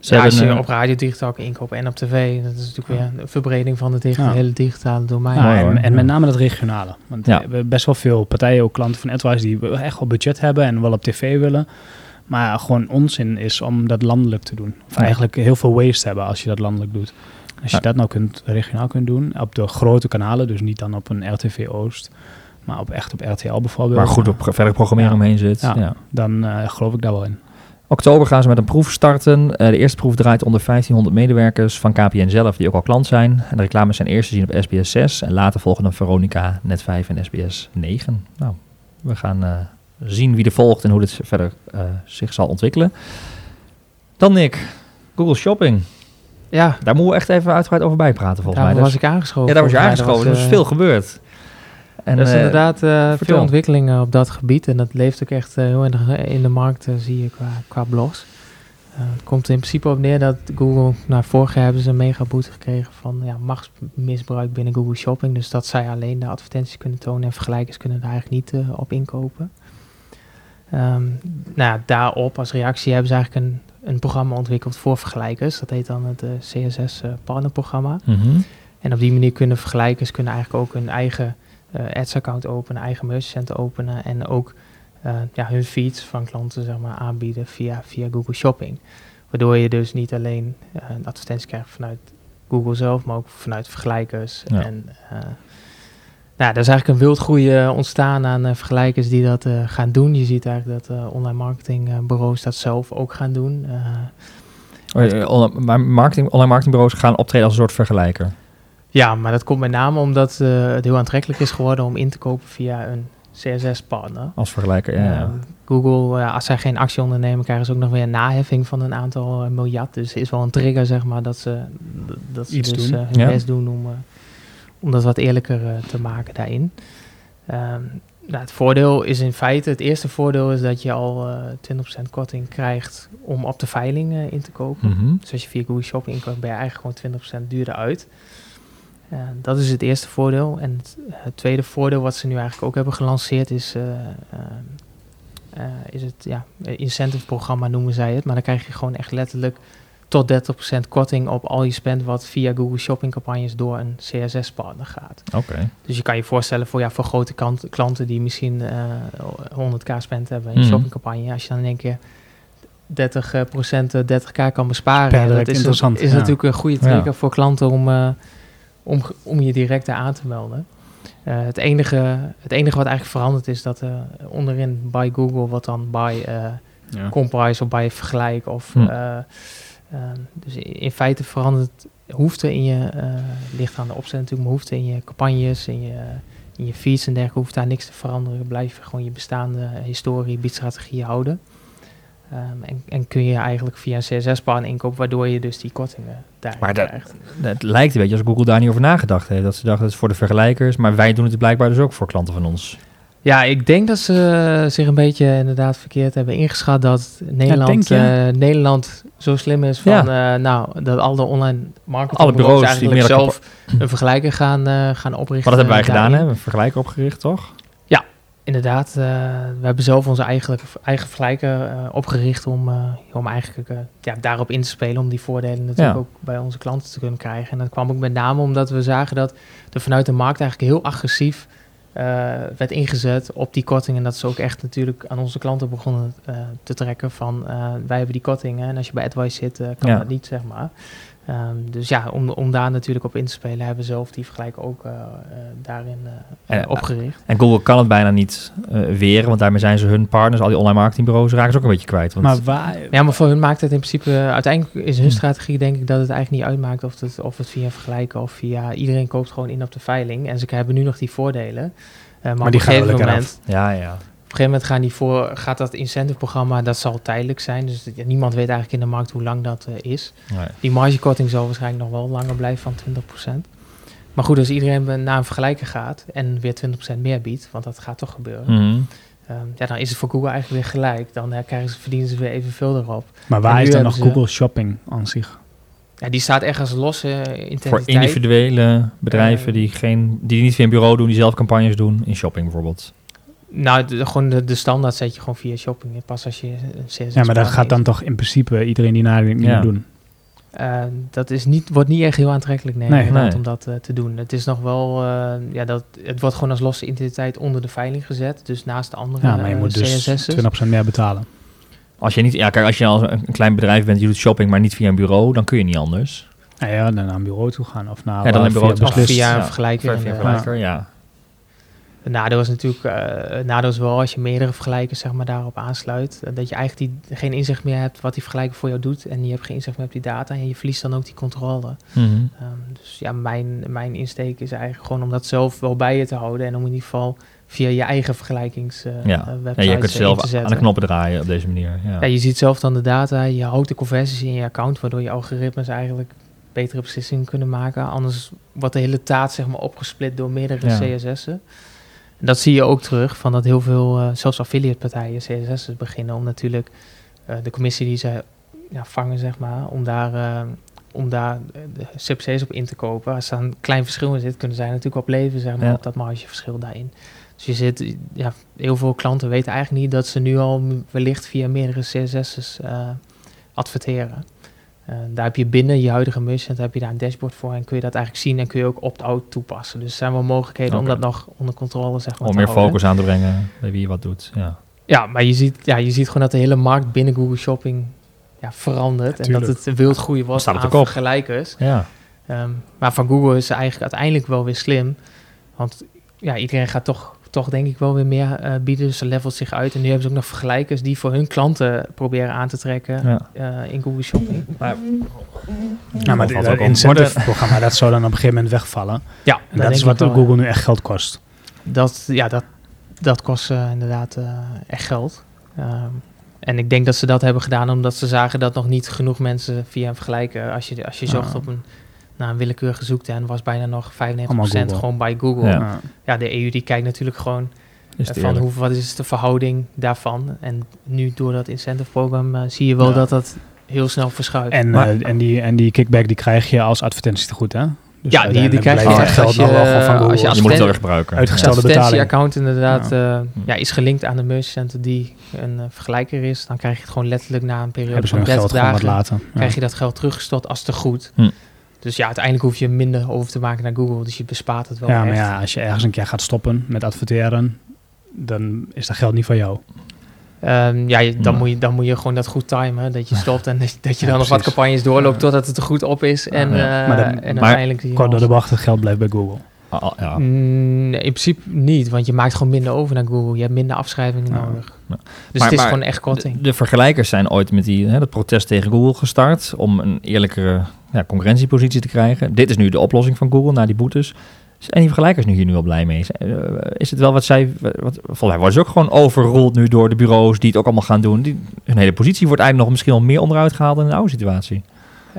Ze ja, als hebben je een, op radio digitaal kan inkopen en op tv, dat is natuurlijk weer een verbreding van het Ja. hele digitale domein. Ja, en, met name dat regionale. Want Ja. we hebben best wel veel partijen, ook klanten van AdWise, die echt wel budget hebben en wel op tv willen. Maar gewoon onzin is om dat landelijk te doen. Of Ja. eigenlijk heel veel waste hebben als je dat landelijk doet. Als je Ja. dat nou kunt, regionaal kunt doen, op de grote kanalen, dus niet dan op een RTV Oost, maar op, echt op RTL bijvoorbeeld. waar goed op verder programmeren Ja. omheen zit. Ja. Ja. Dan eh, geloof ik daar wel in. Oktober gaan ze met een proef starten. Eh, de eerste proef draait onder 1500 medewerkers van KPN zelf, die ook al klant zijn. En de reclames zijn eerst te zien op SBS 6 en later volgen dan Veronica, Net 5 en SBS 9. Nou, we gaan eh, zien wie er volgt en hoe dit verder eh, zich zal ontwikkelen. Dan Nick, Google Shopping. Ja, Daar moeten we echt even uitgebreid over bijpraten volgens daar mij. was Dat ik aangeschoven. ja, daar was je aangeschoven. Er is veel gebeurd. En, er is eh, inderdaad eh, veel ontwikkelingen op dat gebied en dat leeft ook echt eh, heel erg in de markt, zie je qua, qua blogs. Eh, het komt in principe op neer dat Google, nou, vorig jaar hebben ze een mega boete gekregen van ja, machtsmisbruik binnen Google Shopping. Dus dat zij alleen de advertenties kunnen tonen en vergelijkers kunnen daar eigenlijk niet op inkopen. Ehm, nou daarop als reactie hebben ze eigenlijk een, een programma ontwikkeld voor vergelijkers. Dat heet dan het CSS partnerprogramma. Mhm. En op die manier kunnen vergelijkers kunnen eigenlijk ook hun eigen ads-account openen, eigen merchant openen en ook eh, ja, hun feeds van klanten zeg maar, aanbieden via, via Google Shopping. Waardoor je dus niet alleen eh, een advertentie krijgt vanuit Google zelf, maar ook vanuit vergelijkers. Ja. En eh, nou, er is eigenlijk een wildgroei eh, ontstaan aan eh, vergelijkers die dat eh, gaan doen. Je ziet eigenlijk dat eh, online marketingbureaus dat zelf ook gaan doen. Eh, Oh, eh, online- Maar marketing, online marketingbureaus gaan optreden als een soort vergelijker. Ja, maar dat komt met name omdat eh, het heel aantrekkelijk is geworden om in te kopen via een CSS-partner. Als vergelijker, ja. Ehm, Google, ja, als zij geen actie ondernemen, krijgen ze ook nog weer een naheffing van een aantal eh, miljard. Dus is wel een trigger, zeg maar, dat ze, dat ze Iets dus doen. eh, hun Ja. best doen om, eh, om dat wat eerlijker eh, te maken daarin. Ehm, nou, het voordeel is in feite, het eerste voordeel is dat je al eh 20% korting krijgt om op de veiling eh, in te kopen. Mhm. Dus als je via Google Shopping inkoopt, ben je eigenlijk gewoon 20% duurder uit. Eh, dat is het eerste voordeel. En het, het tweede voordeel wat ze nu eigenlijk ook hebben gelanceerd is, eh, eh, eh, is het ja, incentive programma noemen zij het. Maar dan krijg je gewoon echt letterlijk tot 30% korting op al je spend wat via Google Shopping campagnes door een CSS-partner gaat. Oké. Dus je kan je voorstellen voor, ja, voor grote kant, klanten die misschien eh 100k spend hebben in een Mhm. shoppingcampagne. Als je dan in één keer 30% eh, 30k kan besparen. Dat is, interessant, is ja. natuurlijk een goede Ja. trigger voor klanten om, eh, om, om je direct daar aan te melden. Eh, het, enige, het enige wat eigenlijk verandert is dat eh, onderin bij Google wat dan bij eh Ja. comprise of bij vergelijk of Hm. eh, ehm, dus in, feite verandert hoefte in je ligt aan de opzet natuurlijk maar hoefte in je campagnes in je in je feeds en dergelijke hoeft daar niks te veranderen blijf gewoon je bestaande historie biedstrategie houden Ehm, en, en kun je eigenlijk via een CSS-partner inkopen waardoor je dus die kortingen daar Maar dat- krijgt. Het lijkt een beetje als Google daar niet over nagedacht heeft. Dat ze dachten, het is voor de vergelijkers. Maar wij doen het blijkbaar dus ook voor klanten van ons. Ja, ik denk dat ze zich een beetje inderdaad verkeerd hebben ingeschat dat Nederland, eh, Nederland zo slim is van, eh, nou, dat alle online marketing Alle bureaus die eigenlijk dan zelf een vergelijker gaan, eh, gaan oprichten. Wat hebben wij gedaan, hè? Een vergelijker opgericht, toch? Inderdaad, eh, we hebben zelf onze eigen, eigen vergelijker eh, opgericht om, eh, om eigenlijk ja, daarop in te spelen, om die voordelen natuurlijk Ja. ook bij onze klanten te kunnen krijgen. En dat kwam ook met name omdat we zagen dat er vanuit de markt eigenlijk heel agressief werd ingezet op die korting. En dat ze ook echt natuurlijk aan onze klanten begonnen te trekken van wij hebben die kortingen en als je bij AdWise zit kan Ja. dat niet, zeg maar. Ehm, dus ja, om, om daar natuurlijk op in te spelen, hebben we zelf die vergelijker ook eh, eh, daarin eh, En- opgericht. En Google kan het bijna niet weren, want daarmee zijn ze hun partners, al die online marketingbureaus, raken ze ook een beetje kwijt. Want Maar waar... Ja, maar voor hun maakt het in principe... uiteindelijk is hun Hm. strategie denk ik dat het eigenlijk niet uitmaakt... of het, of het via vergelijken of via... Iedereen koopt gewoon in op de veiling. En ze hebben nu nog die voordelen. Eh, maar, Maar op die een gaan gegeven wel lekker moment... ja, ja. Op een gegeven moment gaan die voor, gaat dat incentive-programma... dat zal tijdelijk zijn. Dus ja, niemand weet eigenlijk in de markt hoe lang dat eh, is. Nee. Die margekorting zal waarschijnlijk nog wel langer blijven van 20%. Maar goed, als iedereen naar een vergelijker gaat... en weer 20% meer biedt... want dat gaat toch gebeuren... Mhm. ehm, ja, dan is het voor Google eigenlijk weer gelijk. Dan eh, krijgen ze, verdienen ze weer evenveel erop. Maar waar is dan nog ze- Google Shopping aan zich? Ja, die staat echt als losse entiteit. Voor individuele bedrijven Eh, die, geen, die niet via een bureau doen, die zelf campagnes doen, in shopping bijvoorbeeld. Nou, de, gewoon de, de standaard zet je gewoon via shopping. in. Pas als je een CSS Ja, maar dat gaat dan toch in principe iedereen die nadenkt niet Ja. doen. Eh, dat is niet, wordt niet echt heel aantrekkelijk nee, Nee. inderdaad, Nee. om dat eh, te doen. Het is nog wel, eh, ja, dat, het wordt gewoon als losse identiteit onder de veiling gezet. Dus naast de andere Ja, maar je moet dus CSS'ers. 20% meer betalen. Als je niet, ja, kijk, als je als een, klein bedrijf bent, je doet shopping, maar niet via een bureau, dan kun je niet anders. Ja, ja, dan naar een bureau toe gaan of naar Ja, dan een bureau via toe Of beslist. via een Ja, vergelijker. Via vergelijker, ja. Het nadeel is natuurlijk, eh, het nadeel is wel als je meerdere vergelijkers zeg maar, daarop aansluit, eh, dat je eigenlijk die, geen inzicht meer hebt wat die vergelijker voor jou doet en je hebt geen inzicht meer op die data en je verliest dan ook die controle. Mhm. Ehm, dus ja, mijn, mijn insteek is eigenlijk gewoon om dat zelf wel bij je te houden en om in ieder geval via je eigen vergelijkings eh, Ja. eh, Ja, websites je kunt eh, zelf aan de knoppen draaien op deze manier. Ja. Ja, je ziet zelf dan de data, je houdt de conversies in je account, waardoor je algoritmes eigenlijk betere beslissingen kunnen maken. Anders wordt de hele taart zeg maar opgesplit door meerdere. CSS'en. En dat zie je ook terug, van dat heel veel, eh, zelfs affiliate partijen CSS'en beginnen om natuurlijk eh, de commissie die ze ja, vangen, zeg maar, om daar, eh, om daar de CPC's op in te kopen. Als er een klein verschil in zit, kunnen zij natuurlijk op leven, zeg maar, Ja. op dat margeverschil daarin. Dus je zit, ja, heel veel klanten weten eigenlijk niet dat ze nu al wellicht via meerdere CSS's eh, adverteren. Eh, daar heb je binnen je huidige merchant heb je daar een dashboard voor en kun je dat eigenlijk zien en kun je ook opt-out toepassen. Dus er zijn wel mogelijkheden om dat nog onder controle zeg maar, Om te meer houden. focus aan te brengen bij wie wat doet. Ja. Ja, maar je ziet, ja, je ziet gewoon dat de hele markt binnen Google Shopping ja, verandert. en dat het wild groeien op aan vergelijkers. ja. Ehm, maar van Google is ze eigenlijk uiteindelijk wel weer slim. Want ja, iedereen gaat toch, toch denk ik wel weer meer eh, bieden. Dus ze levelt zich uit. En nu hebben ze ook nog vergelijkers die voor hun klanten proberen aan te trekken ja. eh, in Google Shopping. Ja, maar valt dat ook om. incentive-programma, dat zou dan op een gegeven moment wegvallen. Ja, En dat is wat wel. Google nu echt geld kost. Dat, ja, dat, dat kost eh, inderdaad eh, echt geld. Ehm, en ik denk dat ze dat hebben gedaan omdat ze zagen dat nog niet genoeg mensen via een vergelijker, als je, als je zocht Ah. op een, naar een willekeurige zoekterm, was bijna nog 95% Allemaal Google. gewoon bij Google. Ja. De EU die kijkt natuurlijk gewoon Is eh, van eerlijk. hoe, wat is de verhouding daarvan. En nu door dat incentive programma eh, zie je wel Ja. dat dat heel snel verschuift. En, Maar- eh, en, die, en die kickback die krijg je als advertentie te goed, hè? Dus ja, die, die krijg je het als geld je, nog wel gewoon van als je je moet het gebruiken. Uitgestelde Als betaling. account inderdaad ja. Ja, is gelinkt aan de merchant die een vergelijker is, dan krijg je het gewoon letterlijk na een periode van hun 30 geld gewoon wat dagen, laten. Ja. krijg je dat geld teruggestort als te goed. Hm. Dus ja, uiteindelijk hoef je minder over te maken naar Google, dus je bespaart het wel Ja, maar echt. ja, als je ergens een keer gaat stoppen met adverteren, dan is dat geld niet van jou. Ehm, ja, je- dan, Ja. moet je, dan moet je gewoon dat goed timen. Dat je *laughs* stopt en dat, dat je dan nog wat campagnes doorloopt Ja. totdat het er goed op is. En, Ja. eh, Maar dan- en maar uiteindelijk... je Kort door de het geld blijft bij Google. Ah, ah, ja. Mm, in principe niet, want je maakt gewoon minder over naar Google. Je hebt minder afschrijvingen Ja. nodig. Ja. Dus Maar- het is maar gewoon echt korting. De, de vergelijkers zijn ooit met die, hè, dat protest tegen Google gestart om een eerlijkere concurrentiepositie te krijgen. Dit is nu de oplossing van Google na die boetes. Zijn die vergelijkers nu hier nu wel blij mee? Is, eh, is het wel wat zij... Wat, volgens mij worden ze ook gewoon overrold nu door de bureaus die het ook allemaal gaan doen. Die, hun hele positie wordt eigenlijk nog misschien wel meer onderuit gehaald dan in de oude situatie.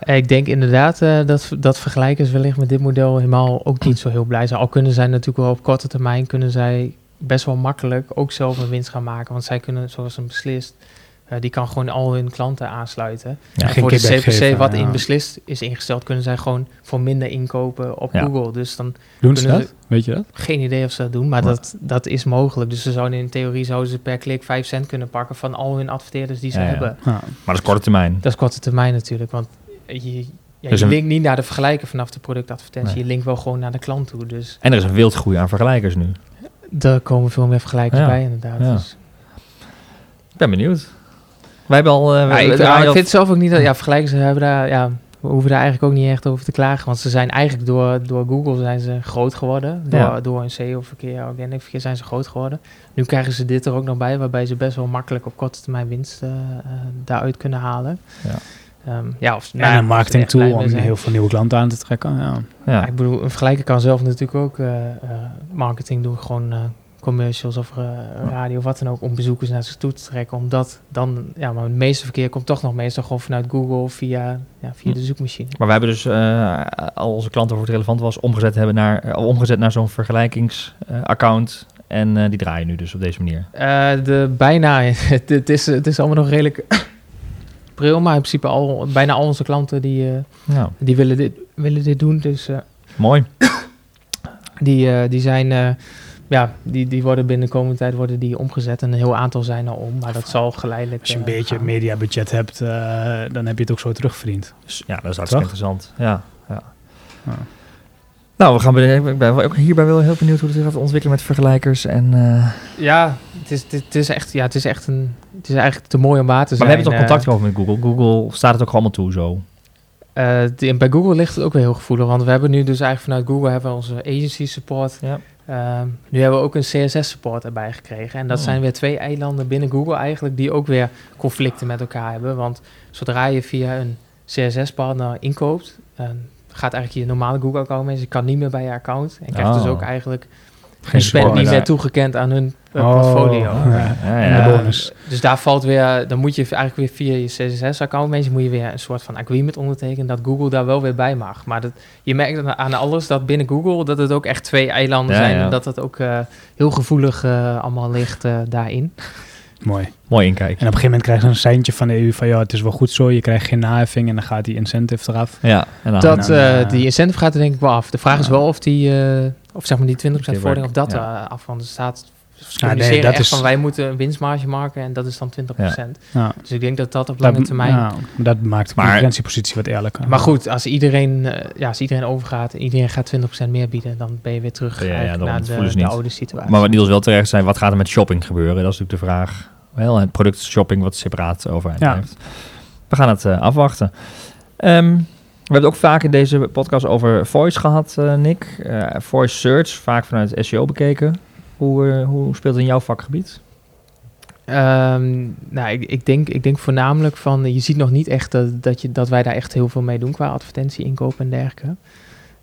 Ik denk inderdaad eh, dat, dat vergelijkers wellicht met dit model helemaal ook niet zo heel blij zijn. Al kunnen zij natuurlijk wel op korte termijn, kunnen zij best wel makkelijk ook zelf een winst gaan maken. Want zij kunnen, zoals een beslist, eh, die kan gewoon al hun klanten aansluiten. Ja, en geen voor de CPC, geven, wat ja. in beslist is ingesteld, kunnen zij gewoon voor minder inkopen op Ja. Google. Dus dan Doen ze dat? Weet je dat? geen idee of ze dat doen, maar dat, dat is mogelijk. Dus ze zouden in theorie zouden ze per klik 5 cent kunnen pakken van al hun adverteerders die ze hebben. Ja. Maar dat is korte termijn. Dat is korte termijn natuurlijk, want je, ja, Dus je linkt niet naar de vergelijker vanaf de productadvertentie. Nee. Je linkt wel gewoon naar de klant toe. Dus En er is een wildgroei aan vergelijkers nu. daar komen veel meer vergelijkers Ja. bij inderdaad. Ja. Dus, Ik ben benieuwd. Wij hebben al... eh, ja, ik, al- vind zelf ook niet dat... Ja, vergelijkers hebben daar... Ja, we hoeven daar eigenlijk ook niet echt over te klagen. Want ze zijn eigenlijk door, door Google zijn ze groot geworden. Door, Ja. door een SEO-verkeer, organic verkeer zijn ze groot geworden. Nu krijgen ze dit er ook nog bij, waarbij ze best wel makkelijk op korte termijn winst eh, eh, daaruit kunnen halen. Ja. Ehm, ja, of, En nou een ze marketing tool om zijn. heel veel nieuwe klanten aan te trekken. Ja. Ja. Ja, ik bedoel, een vergelijker kan zelf natuurlijk ook eh, eh, marketing doen. Gewoon eh, commercials of eh, radio of wat dan ook. Om bezoekers naar zich toe te trekken. Omdat dan, ja, maar het meeste verkeer komt toch nog meestal gewoon vanuit Google via, ja, via de zoekmachine. Maar we hebben dus eh, al onze klanten voor het relevant was omgezet hebben naar, eh, omgezet naar zo'n vergelijkingsaccount. en die draaien nu dus op deze manier. De bijna, *laughs* het, het is, het is allemaal nog redelijk *coughs* pril. Maar in principe al, bijna al onze klanten die, Nou, die willen, dit, willen dit doen. Dus mooi. *coughs* die, die zijn... ja, die, die worden binnen de komende tijd worden die omgezet. En een heel aantal zijn al om. Maar dat zal geleidelijk Als je een eh, beetje gaan. mediabudget hebt, eh, dan heb je het ook zo terugverdiend. Dus, ja, dat is hartstikke Toch? interessant. Ja, ja. Ja. Nou, we gaan ben, ik ben wel ook hierbij wel heel benieuwd hoe het zich gaat ontwikkelen met vergelijkers. En, eh, Ja, het is, het, is echt, ja, het is echt een. Het is eigenlijk te mooi om waar te maar zijn. we hebben toch contact over met Google. Google staat het ook allemaal toe zo. Eh, die- bij Google ligt het ook weer heel gevoelig, want we hebben nu dus eigenlijk vanuit Google hebben we onze agency support. Ja. Ehm, nu hebben we ook een CSS support erbij gekregen. En dat Oh. zijn weer twee eilanden binnen Google eigenlijk die ook weer conflicten met elkaar hebben. Want zodra je via een CSS-partner inkoopt, gaat eigenlijk je normale Google-account mee. Dus je kan niet meer bij je account. En krijgt dus Oh. ook eigenlijk Geen je bent support. niet meer toegekend aan hun eh, Oh, portfolio. ja. Ja, En ja. de bonus. Dus daar valt weer, dan moet je eigenlijk weer via je CSS-account mensen moet je weer een soort van agreement ondertekenen dat Google daar wel weer bij mag. Maar dat, je merkt aan- alles dat binnen Google dat het ook echt twee eilanden Ja, zijn ja. en dat het ook eh, heel gevoelig eh, allemaal ligt eh, daarin. Mooi. Mooi inkijk. En op een gegeven moment krijg je een seintje van de EU van ja, het is wel goed zo, je krijgt geen naheffing en dan gaat die incentive eraf. Ja, en dan, dat, die incentive gaat er denk ik wel af. De vraag is wel of die, eh, of zeg maar die 20% Marketeerwerk, vordering, of dat ja. eh, af. Want er staat ze nee, dat echt is- van wij moeten een winstmarge maken en dat is dan 20%. Ja. Dus ik denk dat dat op lange Dat, termijn... ja, dat maakt de Maar- concurrentiepositie wat eerlijker. Maar goed, als iedereen, eh, ja, als iedereen overgaat en iedereen gaat 20% meer bieden, dan ben je weer terug Ja, ja, naar de, oude situatie. Maar wat Niels wel terecht zei, wat gaat er met shopping gebeuren? Dat is natuurlijk de vraag. Wel, het product shopping wat separaat overheid Ja. heeft. We gaan het eh, afwachten. Ehm, we hebben het ook vaak in deze podcast over voice gehad, eh, Nick. Eh, voice search, vaak vanuit SEO bekeken. Hoe, eh, hoe speelt het in jouw vakgebied? Ehm, nou, ik, ik, denk, ik denk voornamelijk van, je ziet nog niet echt dat, dat, je, dat wij daar echt heel veel mee doen qua advertentie, inkoop en dergelijke.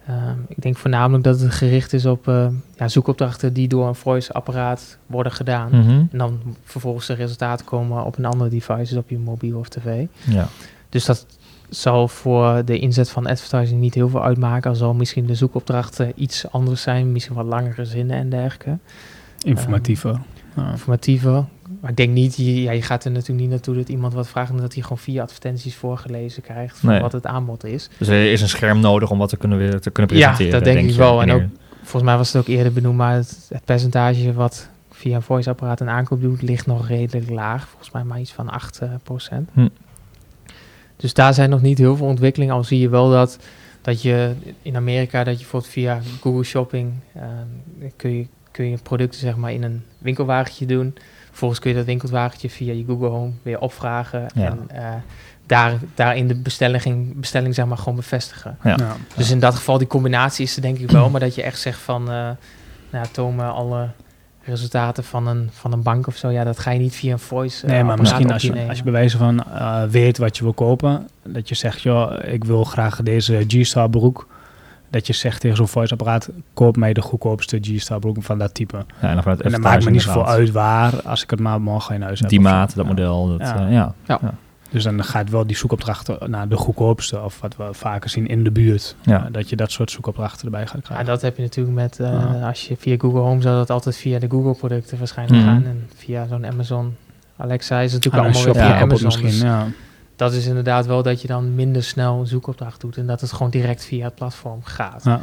Ehm, ik denk voornamelijk dat het gericht is op ja, zoekopdrachten die door een voice-apparaat worden gedaan. Mhm. En dan vervolgens de resultaten komen op een ander device, dus op je mobiel of tv. Ja. Dus dat zal voor de inzet van advertising niet heel veel uitmaken. Al zal misschien de zoekopdrachten iets anders zijn, misschien wat langere zinnen en dergelijke. Informatiever. Ja. Informatiever. Maar ik denk niet, je, ja, je gaat er natuurlijk niet naartoe dat iemand wat vraagt en dat hij gewoon via advertenties voorgelezen krijgt van Nee. wat het aanbod is. Dus er is een scherm nodig om wat te kunnen, weer te kunnen Ja, presenteren. dat denk ik wel. En wanneer- Volgens mij was het ook eerder benoemd, maar het, het percentage wat via een voice-apparaat een aankoop doet, ligt nog redelijk laag. Volgens mij maar iets van 8 eh, procent. Hm. Dus daar zijn nog niet heel veel ontwikkelingen. Al zie je wel dat, dat je in Amerika, dat je bijvoorbeeld via Google Shopping, eh, kun, je, kun je producten zeg maar in een winkelwagentje doen. Vervolgens kun je dat winkelwagentje via je Google Home weer opvragen. Ja. En eh, daar, daar in de bestelling, bestelling zeg maar gewoon bevestigen. Ja. Ja. Dus in dat geval, die combinatie is er denk ik wel. Maar dat je echt zegt van, eh nou, toon me alle resultaten van een, van een bank of zo. Ja, dat ga je niet via een voice eh, Nee, maar misschien als je, als je bij wijze van eh, weet wat je wil kopen, dat je zegt, joh, ik wil graag deze G-Star broek. Dat je zegt tegen zo'n voice-apparaat, koop mij de goedkoopste G-Star broek van dat type. Ja, en dan En dan maakt me niet zoveel uit waar, als ik het maar morgen in huis heb. Die maat, dat Ja. model. Dat, Ja. ja. ja. Dus dan gaat wel die zoekopdrachten naar de goedkoopste, of wat we vaker zien in de buurt. Ja. Eh, dat je dat soort zoekopdrachten erbij gaat Ja, krijgen. dat heb je natuurlijk met, eh, Ja. als je via Google Home zou dat altijd via de Google producten waarschijnlijk Mhm. gaan. En via zo'n Amazon Alexa is het natuurlijk Ah, allemaal weer via Amazon. misschien, Dus ja. dat is inderdaad wel dat je dan minder snel een zoekopdracht doet. En dat het gewoon direct via het platform gaat. Ja.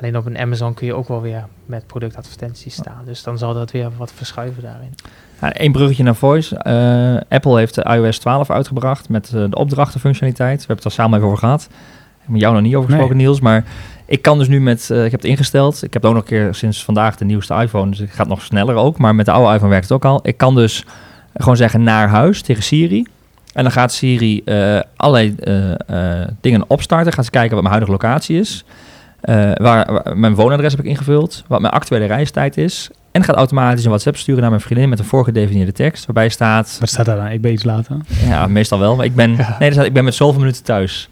Alleen op een Amazon kun je ook wel weer met productadvertenties staan. Dus dan zal dat weer wat verschuiven daarin. Eén bruggetje naar voice. Eh, Apple heeft de iOS 12 uitgebracht met eh, de opdrachtenfunctionaliteit. We hebben het er samen even over gehad. Ik heb met jou nog niet over gesproken, Niels. Maar ik kan dus nu met, eh, ik heb het ingesteld. Ik heb ook nog een keer sinds vandaag de nieuwste iPhone. Dus het gaat nog sneller ook. Maar met de oude iPhone werkt het ook al. Ik kan dus gewoon zeggen naar huis tegen Siri. En dan gaat Siri allerlei dingen opstarten. Gaat ze kijken wat mijn huidige locatie is. Waar, waar- mijn woonadres heb ik ingevuld. Wat mijn actuele reistijd is. En gaat automatisch een WhatsApp sturen naar mijn vriendin met een voorgedefinieerde tekst. Waarbij staat, Wat staat daar dan? Ik ben iets later. ja, meestal wel. Maar ik ben, *laughs* Ja. nee, er staat, ik ben met zoveel minuten thuis.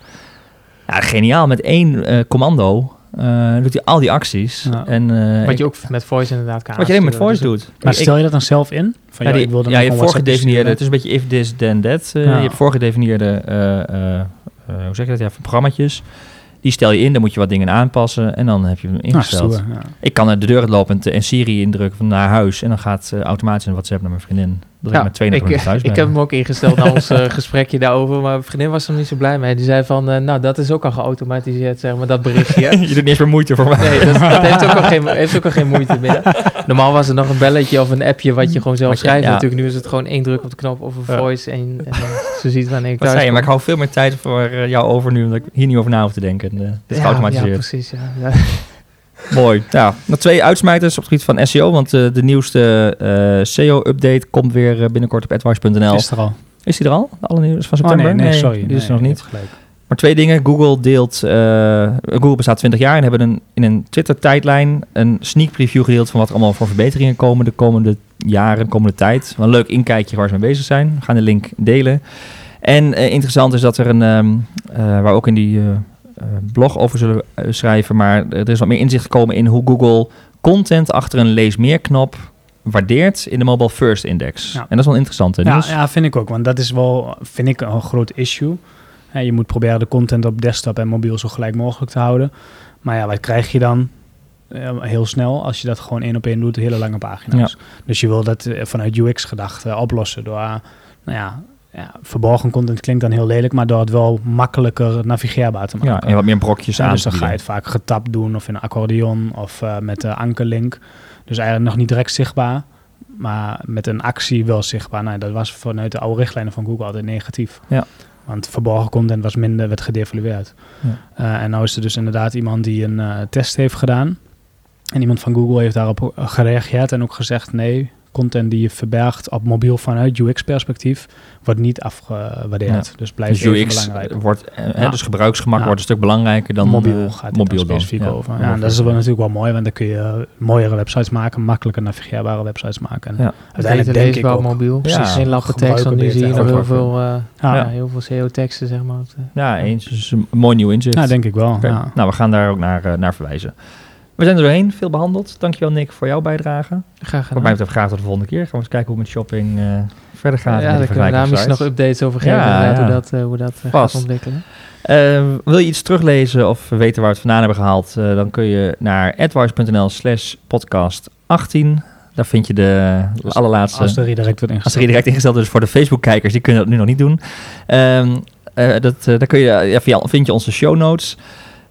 Ja, geniaal. Met één eh, commando eh, doet hij al die acties. Ja. En, eh, Wat ik- je ook met voice inderdaad kan wat je alleen met voice Dus doet. Maar Ik- stel je dat dan zelf in? Van, ja, die- ik wil dan ja, je hebt voorgedefinieerde, het is een beetje if this then that. eh, Ja. Je hebt voorgedefinieerde, eh, eh, eh, hoe zeg je dat, ja, programmaatjes. Die stel je in, dan moet je wat dingen aanpassen en dan heb je hem Nou, ingesteld. stoer, ja. ik kan naar de deur uitlopen en, Siri indrukken van naar huis en dan gaat eh, automatisch een WhatsApp naar mijn vriendin. Ja, met 32 ik, thuis ik heb hem ook ingesteld na ons eh, *laughs* gesprekje daarover, maar mijn vriendin was er niet zo blij mee. Die zei van, eh, nou dat is ook al geautomatiseerd, zeg maar, dat berichtje. *laughs* je doet niet meer moeite voor mij. Nee, dat, *laughs* dat heeft, ook al geen, heeft ook al geen moeite meer. Normaal was er nog een belletje of een appje wat je gewoon zelf je- schrijft. ja. Natuurlijk, nu is het gewoon één druk op de knop of een voice en, en eh, ze ziet wanneer ik thuis je, maar ik hou veel meer tijd voor eh, jou over nu, omdat ik hier niet over na hoef te denken. Eh, dit is Ja, geautomatiseerd. Ja, precies. Ja. Mooi. Ja, nog twee uitsmijters op het gebied van SEO, want eh, de nieuwste eh, SEO-update komt weer eh, binnenkort op advice.nl. Is er al. Is die er al? De allernieuwste van Oh, september? nee, nee, sorry. Die Nee, is er nog niet. gelijk. Maar twee dingen. Google deelt... Google bestaat 20 jaar en hebben een, in een Twitter-tijdlijn een sneak preview gedeeld van wat er allemaal voor verbeteringen komen de komende jaren, de komende tijd. Wel een leuk inkijkje waar ze mee bezig zijn. We gaan de link delen. En interessant is dat er een, ehm, eh, waar ook in die blog over zullen eh, schrijven, maar er is wat meer inzicht gekomen in hoe Google content achter een lees meer knop waardeert in de Mobile First Index. Ja. En dat is wel interessant. Hè, Ja, ja, vind ik ook. Want dat is wel, vind ik, een groot issue. Je moet proberen de content op desktop en mobiel zo gelijk mogelijk te houden. Maar ja, wat krijg je dan eh, heel snel als je dat gewoon één op één doet, hele lange pagina's. Dus je wil dat eh, vanuit UX-gedachte oplossen door, eh, nou ja, ja, verborgen content klinkt dan heel lelijk, maar door het wel makkelijker navigeerbaar te maken. Ja, en wat meer brokjes Ja, aan dus dan ga je het vaak getapt doen of in een accordeon of eh, met de ankerlink. Dus eigenlijk nog niet direct zichtbaar, maar met een actie wel zichtbaar. Nou, dat was vanuit de oude richtlijnen van Google altijd negatief. Ja. Want verborgen content was minder, werd gedevalueerd. Ja. Eh, en nou is er dus inderdaad iemand die een eh, test heeft gedaan. En iemand van Google heeft daarop gereageerd en ook gezegd: nee, content die je verbergt op mobiel vanuit UX-perspectief wordt niet afgewaardeerd. Dus blijft Dus UX belangrijk. wordt, eh, hè, Ja. dus gebruiksgemak Ja. wordt een stuk belangrijker dan mobiel eh, gaat het mobiel dan dan. specifiek Ja. over. Ja, en dat is wel natuurlijk wel mooi, want dan kun je mooiere websites maken, makkelijker navigeerbare websites maken. En Ja. uiteindelijk denk ik ook. op mobiel. Ja. Precies. Geen lappen tekst, want nu zie je nog heel veel, eh, Ja. ja. heel veel SEO-teksten, zeg maar. Ja, eens. Dus een mooi nieuw inzicht. Ja, denk ik wel. Nou, we gaan daar ook naar, eh, naar verwijzen. We zijn er doorheen, veel behandeld. Dankjewel Nick voor jouw bijdrage. Graag Wat gedaan. mij betreft graag tot de volgende keer. Gaan we eens kijken hoe het met shopping eh, verder gaat. ja, daar kunnen we daar misschien nog updates over geven, Ja, ja. hoe dat, eh, hoe dat eh, Vast. gaat ontwikkelen. Eh, wil je iets teruglezen of weten waar we het vandaan hebben gehaald? eh, dan kun je naar advice.nl slash podcast 18. Daar vind je de allerlaatste... Als de redirect wordt Als er ingesteld. direct ingesteld is voor de Facebook-kijkers, die kunnen dat nu nog niet doen. Ehm, eh, dat, daar kun je, ja, vind je onze show notes.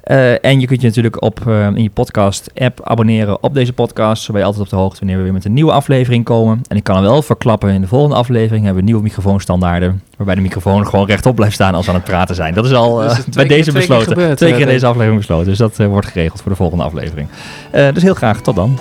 Eh, en je kunt je natuurlijk op, eh, in je podcast-app abonneren op deze podcast. Zo ben je altijd op de hoogte wanneer we weer met een nieuwe aflevering komen. En ik kan hem wel verklappen, in de volgende aflevering hebben we nieuwe microfoonstandaarden. Waarbij de microfoon *laughs* gewoon rechtop blijft staan als we aan het praten zijn. Dat is al eh, Dus het bij keer- deze twee keer besloten. gebeurd, twee eh, keer in deze- aflevering besloten. Dus dat eh, wordt geregeld voor de volgende aflevering. Eh, dus heel graag, tot dan.